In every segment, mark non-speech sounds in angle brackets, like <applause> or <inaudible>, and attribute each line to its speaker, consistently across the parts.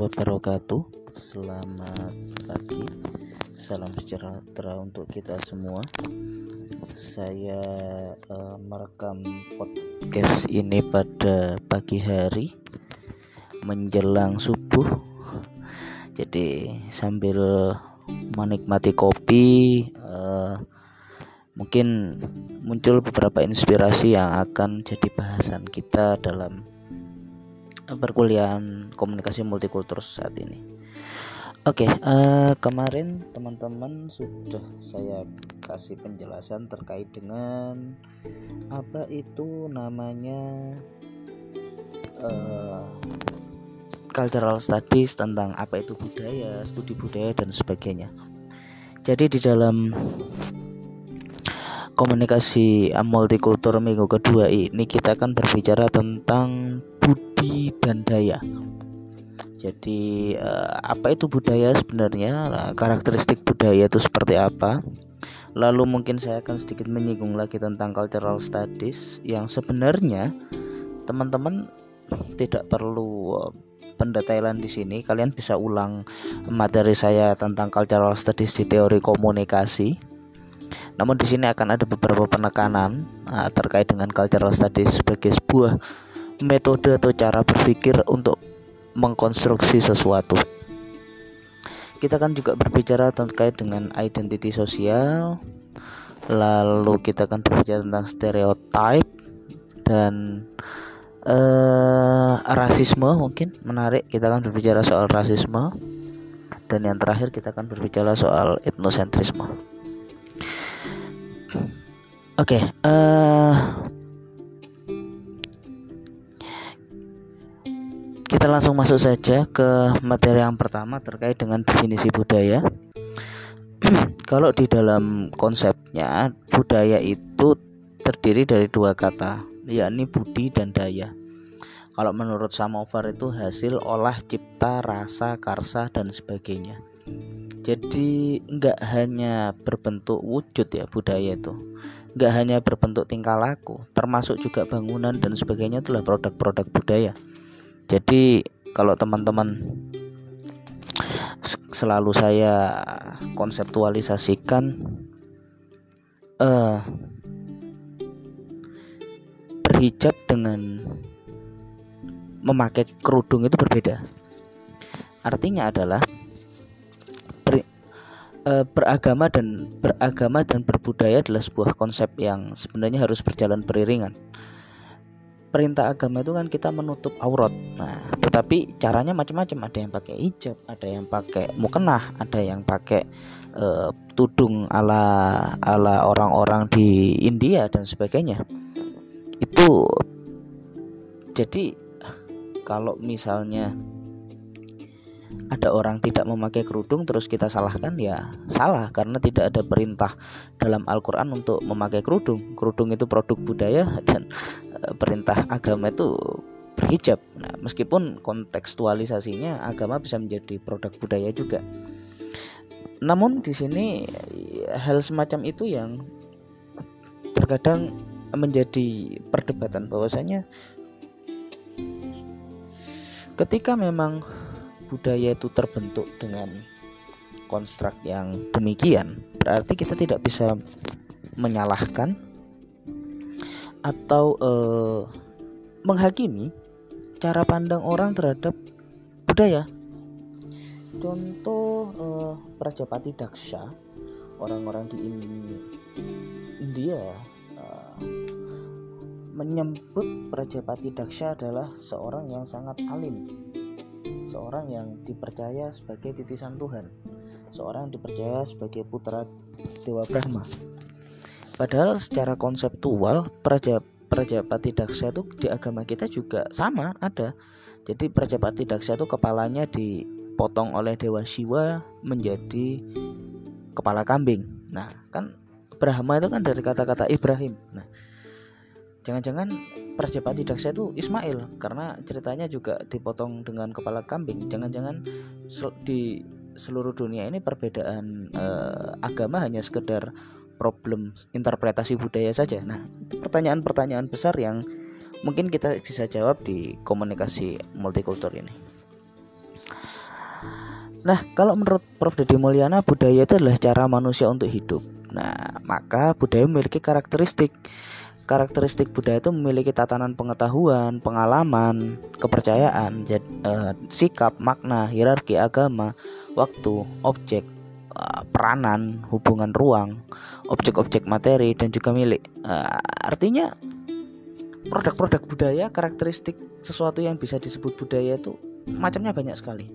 Speaker 1: wabarakatuh. Selamat pagi. Salam sejahtera untuk kita semua. Saya uh, merekam podcast ini pada pagi hari Menjelang subuh. Jadi sambil menikmati kopi uh, Mungkin muncul beberapa inspirasi yang akan jadi bahasan kita dalam perkuliahan komunikasi multikultur saat ini. Oke, okay, uh, eh, kemarin teman-teman sudah saya kasih penjelasan terkait dengan apa itu namanya uh, cultural studies tentang apa itu budaya, studi budaya dan sebagainya. Jadi di dalam komunikasi multikultur minggu kedua ini kita akan berbicara tentang budi dan daya. Jadi uh, apa itu budaya sebenarnya? Nah, karakteristik budaya itu seperti apa? Lalu mungkin saya akan sedikit menyinggung lagi tentang cultural studies yang sebenarnya teman-teman tidak perlu uh, pendetailan di sini. Kalian bisa ulang materi saya tentang cultural studies di teori komunikasi. Namun di sini akan ada beberapa penekanan uh, terkait dengan cultural studies sebagai sebuah metode atau cara berpikir untuk mengkonstruksi sesuatu. Kita kan juga berbicara terkait dengan identity sosial, lalu kita akan berbicara tentang stereotype dan uh, rasisme mungkin menarik. Kita akan berbicara soal rasisme dan yang terakhir kita akan berbicara soal etnosentrisme. Oke, okay, uh, Kita langsung masuk saja ke materi yang pertama terkait dengan definisi budaya. <clears throat> Kalau di dalam konsepnya budaya itu terdiri dari dua kata, yakni budi dan daya. Kalau menurut Samovar itu hasil olah cipta, rasa, karsa dan sebagainya. Jadi nggak hanya berbentuk wujud ya budaya itu, nggak hanya berbentuk tingkah laku, termasuk juga bangunan dan sebagainya itulah produk-produk budaya jadi kalau teman-teman selalu saya konseptualisasikan uh, berhijab dengan memakai kerudung itu berbeda. Artinya adalah ber, uh, beragama dan beragama dan berbudaya adalah sebuah konsep yang sebenarnya harus berjalan beriringan perintah agama itu kan kita menutup aurat. Nah, tetapi caranya macam-macam. Ada yang pakai hijab, ada yang pakai mukenah, ada yang pakai uh, tudung ala ala orang-orang di India dan sebagainya. Itu jadi kalau misalnya ada orang tidak memakai kerudung terus kita salahkan ya salah karena tidak ada perintah dalam Al-Qur'an untuk memakai kerudung. Kerudung itu produk budaya dan perintah agama itu berhijab. Nah, meskipun kontekstualisasinya agama bisa menjadi produk budaya juga. Namun di sini hal semacam itu yang terkadang menjadi perdebatan bahwasanya ketika memang budaya itu terbentuk dengan konstruk yang demikian, berarti kita tidak bisa menyalahkan atau eh, menghakimi cara pandang orang terhadap budaya. Contoh eh, Prajapati Daksha, orang-orang di India eh, menyebut Prajapati Daksha adalah seorang yang sangat alim seorang yang dipercaya sebagai titisan Tuhan, seorang yang dipercaya sebagai putra Dewa Brahma. Padahal secara konseptual Praja Prajapati Daksha itu di agama kita juga sama ada. Jadi Prajapati Daksha itu kepalanya dipotong oleh Dewa Siwa menjadi kepala kambing. Nah, kan Brahma itu kan dari kata-kata Ibrahim. Nah, jangan-jangan Prajapati Daksha itu Ismail karena ceritanya juga dipotong dengan kepala kambing. Jangan-jangan di seluruh dunia ini perbedaan uh, agama hanya sekedar problem interpretasi budaya saja. Nah, pertanyaan-pertanyaan besar yang mungkin kita bisa jawab di komunikasi multikultur ini. Nah, kalau menurut Prof. Deddy Mulyana, budaya itu adalah cara manusia untuk hidup. Nah, maka budaya memiliki karakteristik. Karakteristik budaya itu memiliki tatanan pengetahuan, pengalaman, kepercayaan, jad, eh, sikap, makna, hierarki agama, waktu, objek, eh, peranan, hubungan ruang, objek-objek materi dan juga milik. Eh, artinya produk-produk budaya, karakteristik sesuatu yang bisa disebut budaya itu macamnya banyak sekali.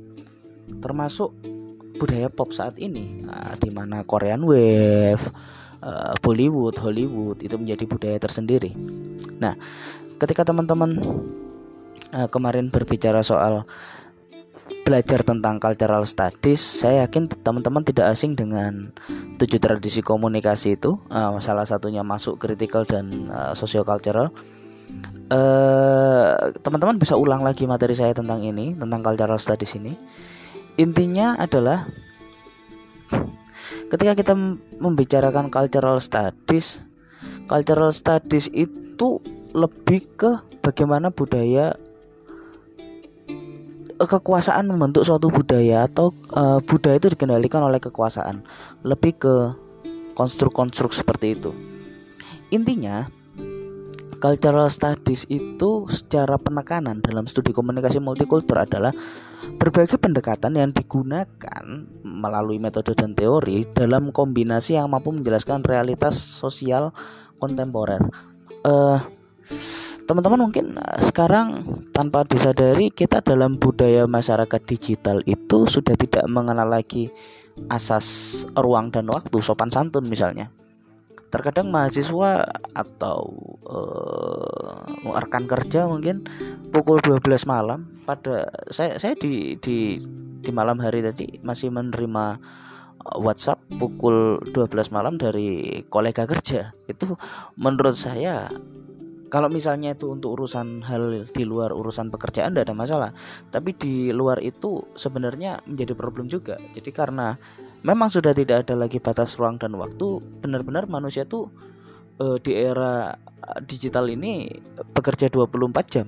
Speaker 1: Termasuk budaya pop saat ini, nah, di mana Korean Wave, uh, Bollywood, Hollywood itu menjadi budaya tersendiri. Nah, ketika teman-teman uh, kemarin berbicara soal belajar tentang cultural studies, saya yakin teman-teman tidak asing dengan tujuh tradisi komunikasi itu. Uh, salah satunya masuk critical dan uh, socio-cultural. Uh, teman-teman bisa ulang lagi materi saya tentang ini, tentang cultural studies ini. Intinya adalah ketika kita membicarakan cultural studies cultural studies itu lebih ke bagaimana budaya eh, kekuasaan membentuk suatu budaya atau uh, budaya itu dikendalikan oleh kekuasaan lebih ke konstruk-konstruk seperti itu intinya cultural studies itu secara penekanan dalam studi komunikasi multikultur adalah berbagai pendekatan yang digunakan melalui metode dan teori dalam kombinasi yang mampu menjelaskan realitas sosial kontemporer. Uh, teman-teman mungkin sekarang tanpa disadari kita dalam budaya masyarakat digital itu sudah tidak mengenal lagi asas ruang dan waktu sopan santun misalnya. Terkadang mahasiswa atau uh, rekan kerja mungkin pukul 12 malam pada saya saya di di di malam hari tadi masih menerima eh, WhatsApp pukul 12 malam dari kolega kerja. Itu menurut saya kalau misalnya itu untuk urusan hal di luar urusan pekerjaan tidak ada masalah tapi di luar itu sebenarnya menjadi problem juga jadi karena memang sudah tidak ada lagi batas ruang dan waktu benar-benar manusia tuh uh, di era eh, digital ini bekerja 24 jam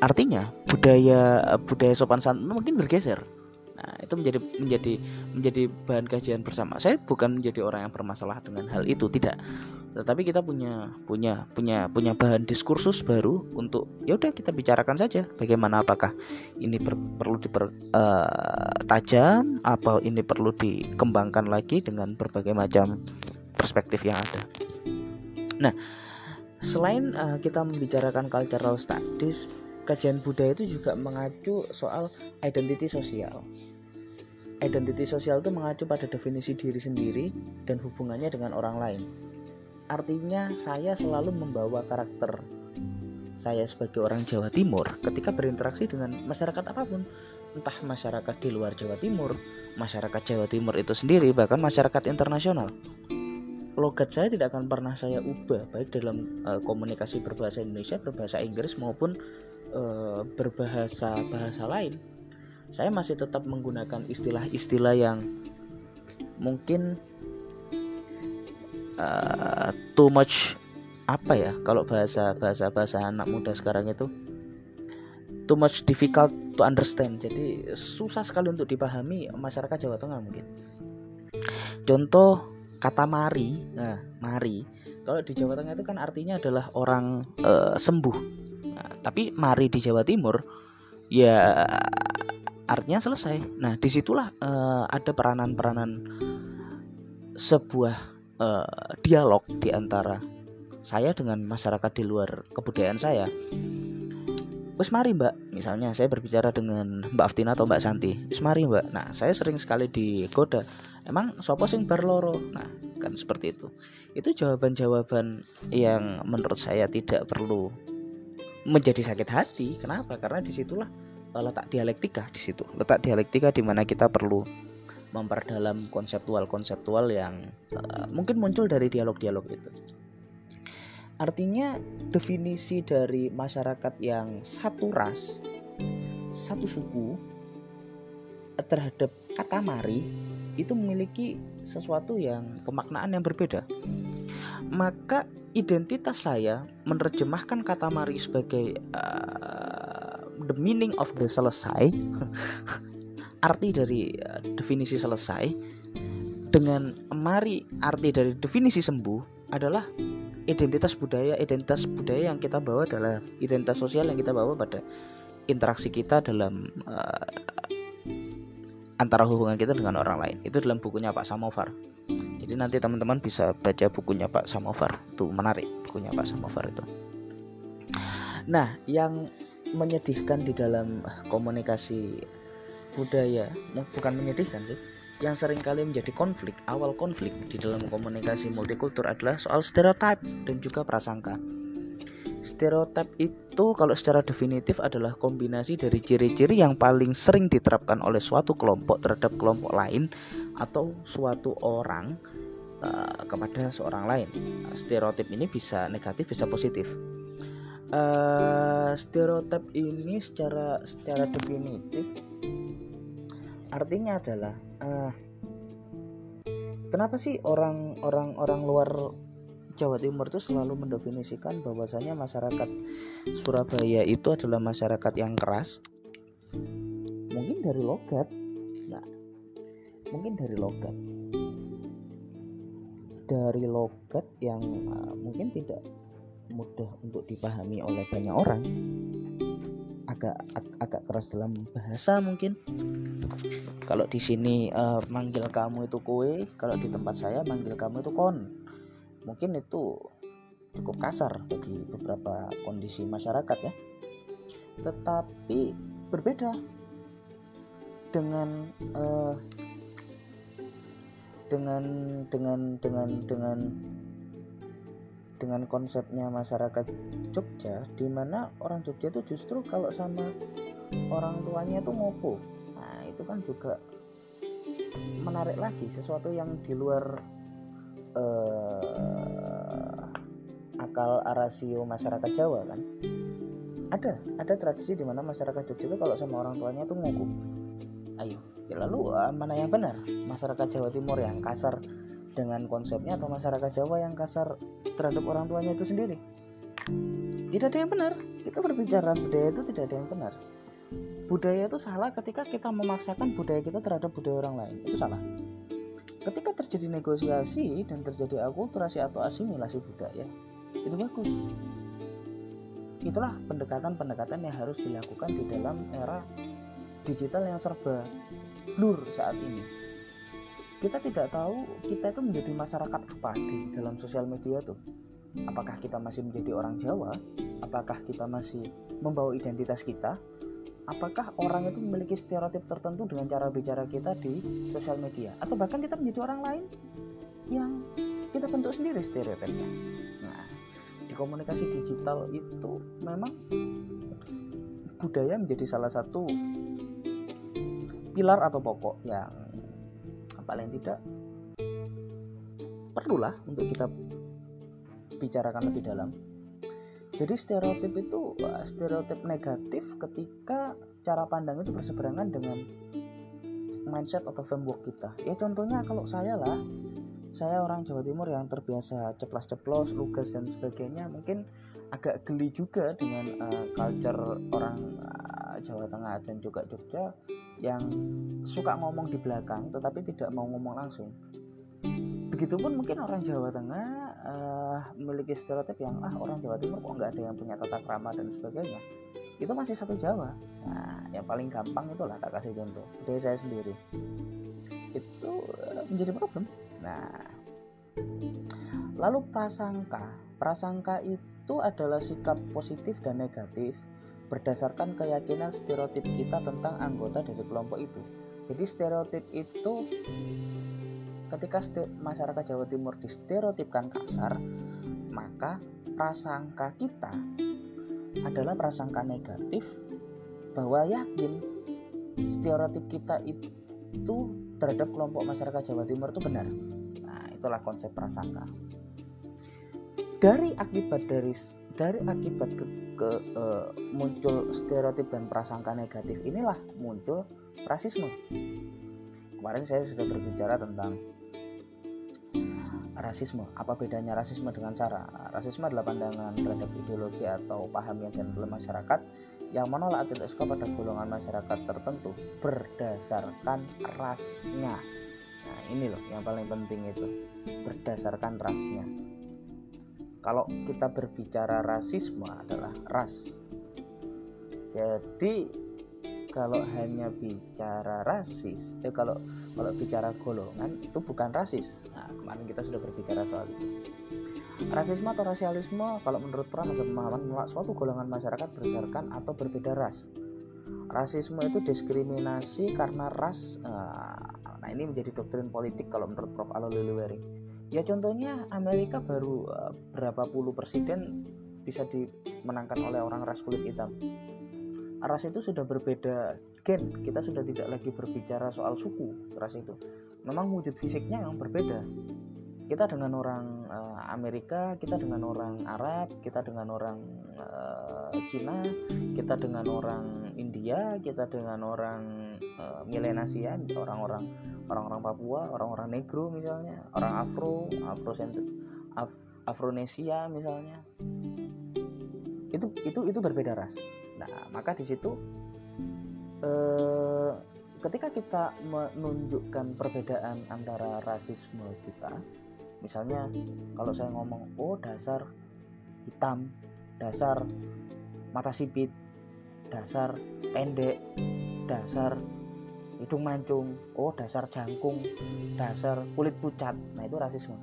Speaker 1: artinya budaya budaya sopan santun mungkin bergeser Nah, itu menjadi menjadi menjadi bahan kajian bersama. Saya bukan menjadi orang yang bermasalah dengan hal itu, tidak. Tetapi kita punya punya punya punya bahan diskursus baru untuk ya udah kita bicarakan saja bagaimana apakah ini per, perlu dipertajam, uh, apa ini perlu dikembangkan lagi dengan berbagai macam perspektif yang ada. Nah, selain uh, kita membicarakan cultural studies kajian budaya itu juga mengacu soal identity sosial. Identity sosial itu mengacu pada definisi diri sendiri dan hubungannya dengan orang lain. Artinya saya selalu membawa karakter saya sebagai orang Jawa Timur ketika berinteraksi dengan masyarakat apa pun, entah masyarakat di luar Jawa Timur, masyarakat Jawa Timur itu sendiri, bahkan masyarakat internasional. Logat saya tidak akan pernah saya ubah baik dalam uh, komunikasi berbahasa Indonesia, berbahasa Inggris maupun uh, berbahasa bahasa lain saya masih tetap menggunakan istilah-istilah yang mungkin uh, too much apa ya? Kalau bahasa bahasa bahasa anak muda sekarang itu too much difficult to understand. Jadi susah sekali untuk dipahami masyarakat Jawa Tengah mungkin. Contoh kata mari nah mari. Kalau di Jawa Tengah itu kan artinya adalah orang uh, sembuh. Nah, tapi mari di Jawa Timur ya artinya selesai. Nah, di situlah uh, ada peranan-peranan sebuah uh, dialog di antara saya dengan masyarakat di luar kebudayaan saya. Wes mari mbak, misalnya saya berbicara dengan Mbak Aftina atau Mbak Santi. Wes mari mbak. Nah saya sering sekali digoda. Emang sopo sing barloro. Nah kan seperti itu. Itu jawaban-jawaban yang menurut saya tidak perlu menjadi sakit hati. Kenapa? Karena di situlah uh, letak dialektika di situ. Letak dialektika di mana kita perlu memperdalam konseptual-konseptual yang uh, mungkin muncul dari dialog-dialog itu. Artinya definisi dari masyarakat yang satu ras, satu suku terhadap kata mari itu memiliki sesuatu yang pemaknaan yang berbeda. Maka identitas saya menerjemahkan kata mari sebagai uh, the meaning of the selesai <laughs> arti dari uh, definisi selesai dengan mari arti dari definisi sembuh adalah identitas budaya identitas budaya yang kita bawa adalah identitas sosial yang kita bawa pada interaksi kita dalam uh, antara hubungan kita dengan orang lain. Itu dalam bukunya Pak Samovar. Jadi nanti teman-teman bisa baca bukunya Pak Samovar. Itu menarik bukunya Pak Samovar itu. Nah yang menyedihkan di dalam komunikasi budaya bukan menyedihkan sih. Yang sering kali menjadi konflik awal konflik di dalam komunikasi multikultur adalah soal stereotip dan juga prasangka. Stereotip itu kalau secara definitif adalah kombinasi dari ciri-ciri yang paling sering diterapkan oleh suatu kelompok terhadap kelompok lain atau suatu orang uh, kepada seorang lain. Stereotip ini bisa negatif bisa positif. Uh, stereotip ini secara secara definitif artinya adalah uh, kenapa sih orang orang orang luar Jawa Timur itu selalu mendefinisikan bahwasanya masyarakat Surabaya itu adalah masyarakat yang keras? Mungkin dari logat. Nah mungkin dari logat. Dari logat yang uh, mungkin tidak mudah untuk dipahami oleh banyak orang agak ag agak keras dalam bahasa mungkin. Kalau di sini uh, manggil kamu itu kue kalau di tempat saya manggil kamu itu kon. Mungkin itu cukup kasar bagi beberapa kondisi masyarakat ya. Tetapi berbeda dengan uh, dengan dengan dengan dengan dengan konsepnya masyarakat Jogja di mana orang Jogja itu justru kalau sama orang tuanya itu ngopo. Nah itu kan juga menarik lagi sesuatu yang di luar uh, akal arasio masyarakat Jawa kan. Ada ada tradisi di mana masyarakat Jogja itu kalau sama orang tuanya itu ngopo. Ayo ya lalu uh, mana yang benar? Masyarakat Jawa Timur yang kasar dengan konsepnya atau masyarakat Jawa yang kasar terhadap orang tuanya itu sendiri? Tidak ada yang benar. Kita berbicara budaya itu tidak ada yang benar. Budaya itu salah ketika kita memaksakan budaya kita terhadap budaya orang lain. Itu salah. Ketika terjadi negosiasi dan terjadi akulturasi atau asimilasi budaya itu bagus. Itulah pendekatan-pendekatan yang harus dilakukan di dalam era digital yang serba blur saat ini kita tidak tahu kita itu menjadi masyarakat apa di dalam sosial media tuh. Apakah kita masih menjadi orang Jawa? Apakah kita masih membawa identitas kita? Apakah orang itu memiliki stereotip tertentu dengan cara bicara kita di sosial media? Atau bahkan kita menjadi orang lain yang kita bentuk sendiri stereotipnya? Nah di komunikasi digital itu memang budaya menjadi salah satu pilar atau pokok yang paling tidak perlulah untuk kita bicarakan lebih dalam. Jadi stereotip itu stereotip negatif ketika cara pandang itu berseberangan dengan mindset atau framework kita. Ya contohnya kalau saya lah saya orang Jawa Timur yang terbiasa ceplos-ceplos, lugas dan sebagainya mungkin agak geli juga dengan uh, culture orang uh, Jawa Tengah dan juga Jogja yang suka ngomong di belakang tetapi tidak mau ngomong langsung. Begitupun mungkin orang Jawa Tengah uh, memiliki stereotip yang ah orang Jawa Timur kok nggak ada yang punya tata krama dan sebagainya. Itu masih satu Jawa. Nah yang paling gampang itulah tak kasih contoh dari saya sendiri. Itu uh, menjadi problem. Nah lalu prasangka. Prasangka itu adalah sikap positif dan negatif berdasarkan keyakinan stereotip kita tentang anggota dari kelompok itu. Jadi stereotip itu ketika masyarakat Jawa Timur distereotipkan kasar, maka prasangka kita adalah prasangka negatif bahwa yakin stereotip kita itu terhadap kelompok masyarakat Jawa Timur itu benar. Nah, itulah konsep prasangka. Dari akibat dari dari akibat ke, ke uh, muncul stereotip dan prasangka negatif inilah muncul rasisme. Kemarin saya sudah berbicara tentang rasisme. Apa bedanya rasisme dengan SARA? Rasisme adalah pandangan terhadap ideologi atau paham yang dianut masyarakat yang menolak atau tidak suka pada golongan masyarakat tertentu berdasarkan rasnya. Nah, ini loh yang paling penting itu, berdasarkan rasnya. Kalau kita berbicara rasisme adalah ras. Jadi kalau hanya bicara rasis eh kalau kalau bicara golongan itu bukan rasis nah kemarin kita sudah berbicara soal itu rasisme atau rasialisme kalau menurut peran adalah pemahaman menolak suatu golongan masyarakat berdasarkan atau berbeda ras rasisme itu diskriminasi karena ras eh, nah ini menjadi doktrin politik kalau menurut Prof. Alo Liliweri ya contohnya Amerika baru eh, berapa puluh presiden bisa dimenangkan oleh orang ras kulit hitam. Ras itu sudah berbeda gen kita sudah tidak lagi berbicara soal suku ras itu. Memang wujud fisiknya yang berbeda. Kita dengan orang uh, Amerika kita dengan orang Arab kita dengan orang uh, Cina kita dengan orang India kita dengan orang uh, Melanesia orang-orang orang-orang Papua orang-orang Negro misalnya orang Afro Afro Af Afronesia misalnya. Itu itu itu berbeda ras. Nah, maka di situ eh, ketika kita menunjukkan perbedaan antara rasisme kita, misalnya kalau saya ngomong, oh dasar hitam, dasar mata sipit, dasar pendek, dasar hidung mancung, oh dasar jangkung, dasar kulit pucat. Nah, itu rasisme.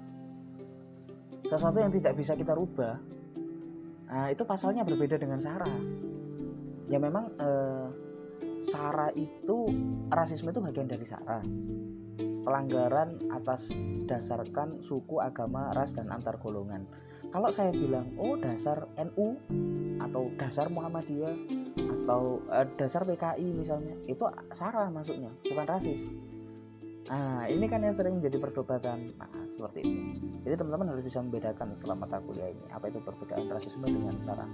Speaker 1: Sesuatu yang tidak bisa kita rubah. Nah, itu pasalnya berbeda dengan Sarah ya memang eh, sara itu rasisme itu bagian dari sara pelanggaran atas dasarkan suku agama ras dan antar golongan kalau saya bilang oh dasar NU atau dasar Muhammadiyah atau eh, dasar PKI misalnya itu sara masuknya bukan rasis. Nah, ini kan yang sering menjadi perdebatan. Nah, seperti itu. Jadi teman-teman harus bisa membedakan setelah mata kuliah ini apa itu perbedaan rasisme dengan sara.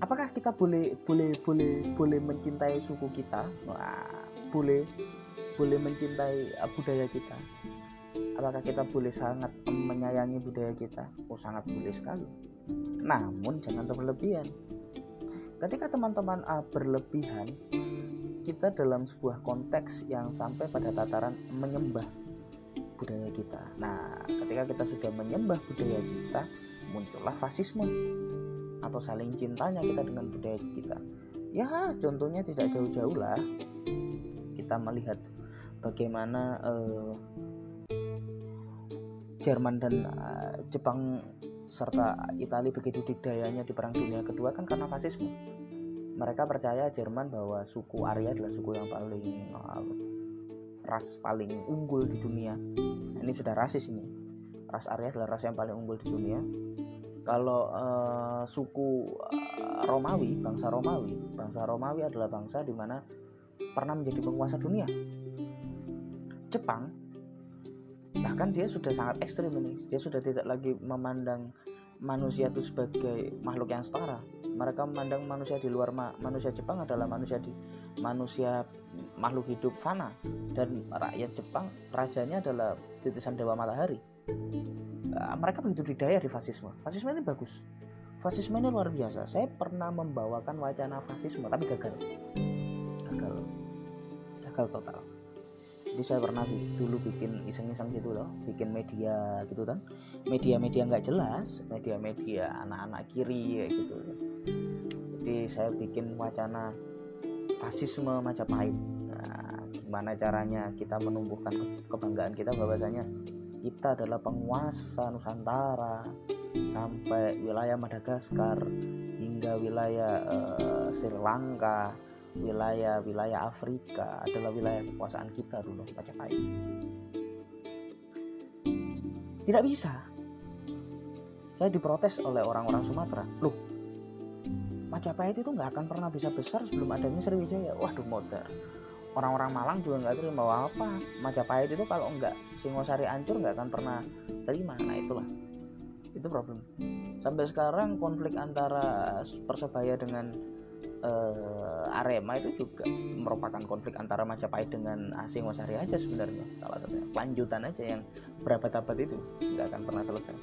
Speaker 1: Apakah kita boleh boleh boleh boleh mencintai suku kita? Wah, boleh. Boleh mencintai uh, budaya kita? Apakah kita boleh sangat menyayangi budaya kita? Oh sangat boleh sekali. Namun jangan terlebihan ketika teman-teman uh, berlebihan kita dalam sebuah konteks yang sampai pada tataran menyembah budaya kita. Nah ketika kita sudah menyembah budaya kita muncullah fasisme atau saling cintanya kita dengan budaya kita. Ya contohnya tidak jauh-jauh lah kita melihat bagaimana uh, Jerman dan uh, Jepang serta Italia begitu didayanya di Perang Dunia Kedua kan karena fasisme. Mereka percaya Jerman bahwa suku Arya adalah suku yang paling uh, ras paling unggul di dunia. Ini sudah rasis ini. Ras Arya adalah ras yang paling unggul di dunia kalau uh, suku uh, Romawi, bangsa Romawi, bangsa Romawi adalah bangsa di mana pernah menjadi penguasa dunia. Jepang bahkan dia sudah sangat ekstrim ini. Dia sudah tidak lagi memandang manusia itu sebagai makhluk yang setara. Mereka memandang manusia di luar ma manusia Jepang adalah manusia di manusia makhluk hidup fana. Dan rakyat Jepang rajanya adalah titisan dewa matahari. Eh, mereka begitu didaya di fasisme. Fasisme ini bagus. Fasisme ini luar biasa. Saya pernah membawakan wacana fasisme tapi gagal. Gagal. Gagal total jadi saya pernah dulu bikin iseng-iseng gitu loh bikin media gitu kan. Media-media nggak jelas media-media anak-anak kiri gitu. Jadi saya bikin wacana fasisme Majapahit. Nah, gimana caranya kita menumbuhkan kebanggaan kita? Bahwasanya kita adalah penguasa Nusantara sampai wilayah Madagaskar hingga wilayah uh, Sri Lanka, wilayah-wilayah Afrika adalah wilayah kekuasaan kita dulu Majapahit. Tidak bisa. Saya diprotes oleh orang-orang Sumatera. Loh, Majapahit itu nggak akan pernah bisa besar sebelum adanya Sriwijaya. Waduh modern orang-orang Malang juga nggak terima bahwa apa Majapahit itu kalau nggak Singosari hancur nggak akan pernah terima nah itulah itu problem sampai sekarang konflik antara persebaya dengan uh, Arema itu juga merupakan konflik antara Majapahit dengan asing Wasari aja sebenarnya. Salah satunya lanjutan aja yang berabad-abad itu nggak akan pernah selesai.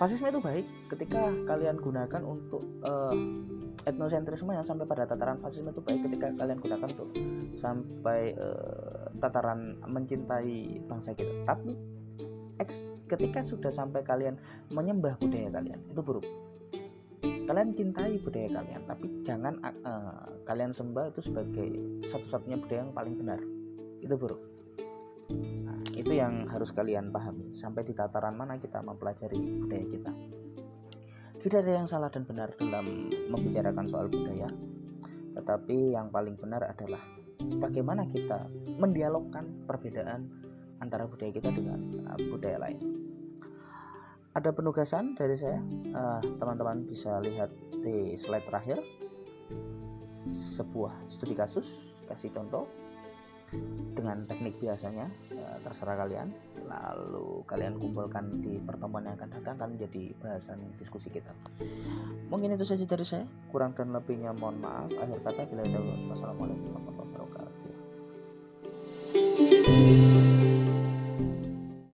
Speaker 1: Fasisme itu baik ketika kalian gunakan untuk uh, etnosentrisme yang sampai pada tataran fasisme itu baik ketika kalian gunakan untuk sampai uh, tataran mencintai bangsa kita. Tapi ketika sudah sampai kalian menyembah budaya kalian itu buruk kalian cintai budaya kalian tapi jangan uh, kalian sembah itu sebagai satu-satunya budaya yang paling benar. Itu buruk. Nah, itu yang harus kalian pahami. Sampai di tataran mana kita mempelajari budaya kita. Tidak ada yang salah dan benar dalam membicarakan soal budaya. Tetapi yang paling benar adalah bagaimana kita mendialogkan perbedaan antara budaya kita dengan uh, budaya lain ada penugasan dari saya? Eh, teman-teman bisa lihat di slide terakhir. Sebuah studi kasus kasih contoh. Dengan teknik biasanya uh, terserah kalian. Lalu kalian kumpulkan di pertemuan yang akan datang kan menjadi bahasan diskusi kita. Mungkin itu saja dari saya. Kurang dan lebihnya mohon maaf. Akhir kata bila itu wassalamualaikum warahmatullahi wabarakatuh